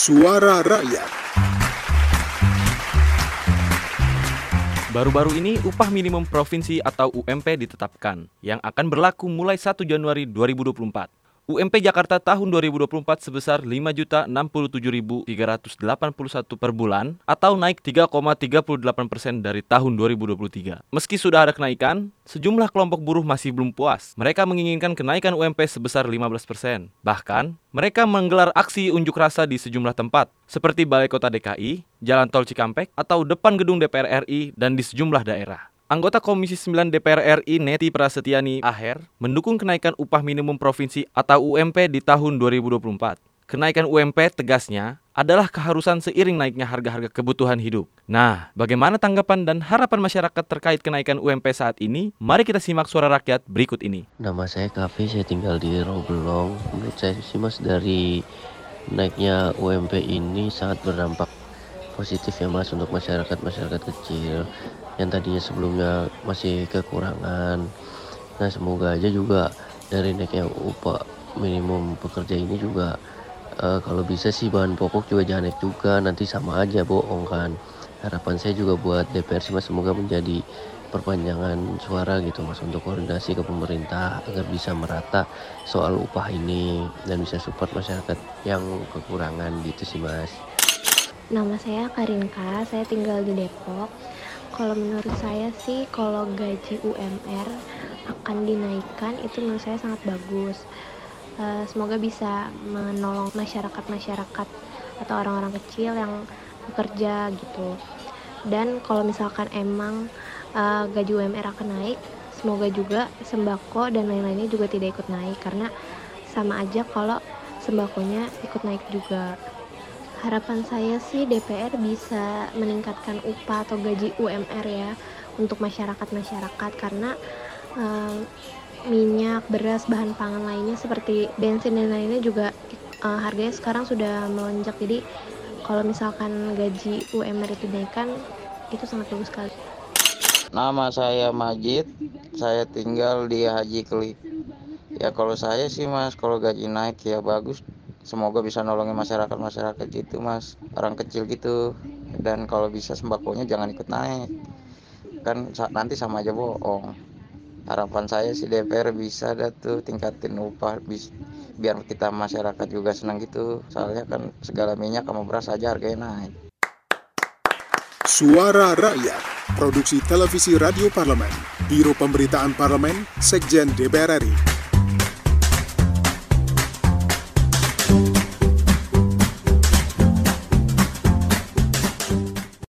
Suara Rakyat. Baru-baru ini upah minimum provinsi atau UMP ditetapkan yang akan berlaku mulai 1 Januari 2024. UMP Jakarta tahun 2024 sebesar 5.067.381 per bulan atau naik 3,38 persen dari tahun 2023. Meski sudah ada kenaikan, sejumlah kelompok buruh masih belum puas. Mereka menginginkan kenaikan UMP sebesar 15 persen. Bahkan, mereka menggelar aksi unjuk rasa di sejumlah tempat, seperti Balai Kota DKI, Jalan Tol Cikampek, atau depan gedung DPR RI dan di sejumlah daerah. Anggota Komisi 9 DPR RI Neti Prasetyani Aher mendukung kenaikan upah minimum provinsi atau UMP di tahun 2024. Kenaikan UMP tegasnya adalah keharusan seiring naiknya harga-harga kebutuhan hidup. Nah, bagaimana tanggapan dan harapan masyarakat terkait kenaikan UMP saat ini? Mari kita simak suara rakyat berikut ini. Nama saya Kafe, saya tinggal di Roblong. Menurut saya sih mas dari naiknya UMP ini sangat berdampak positif ya mas untuk masyarakat masyarakat kecil yang tadinya sebelumnya masih kekurangan. Nah semoga aja juga dari naiknya upah minimum pekerja ini juga uh, kalau bisa sih bahan pokok juga jangan naik juga. Nanti sama aja bohong kan. Harapan saya juga buat DPR sih mas semoga menjadi perpanjangan suara gitu mas untuk koordinasi ke pemerintah agar bisa merata soal upah ini dan bisa support masyarakat yang kekurangan gitu sih mas. Nama saya Karinka, saya tinggal di Depok. Kalau menurut saya sih kalau gaji UMR akan dinaikkan itu menurut saya sangat bagus. Uh, semoga bisa menolong masyarakat-masyarakat atau orang-orang kecil yang bekerja gitu. Dan kalau misalkan emang uh, gaji UMR akan naik, semoga juga sembako dan lain-lainnya juga tidak ikut naik karena sama aja kalau sembakonya ikut naik juga. Harapan saya sih DPR bisa meningkatkan upah atau gaji UMR ya untuk masyarakat-masyarakat karena uh, minyak, beras, bahan pangan lainnya seperti bensin dan lainnya juga uh, harganya sekarang sudah melonjak. Jadi kalau misalkan gaji UMR itu dinaikkan itu sangat bagus sekali. Nama saya Majid, saya tinggal di Haji Keli. Ya kalau saya sih mas, kalau gaji naik ya bagus semoga bisa nolongin masyarakat masyarakat gitu mas. Orang kecil gitu. Dan kalau bisa sembakonya jangan ikut naik. Kan nanti sama aja bohong. Harapan saya sih DPR bisa dah tuh tingkatin upah bis, biar kita masyarakat juga senang gitu. Soalnya kan segala minyak sama beras aja harganya naik. Suara Rakyat Produksi Televisi Radio Parlemen Biro Pemberitaan Parlemen Sekjen DPR RI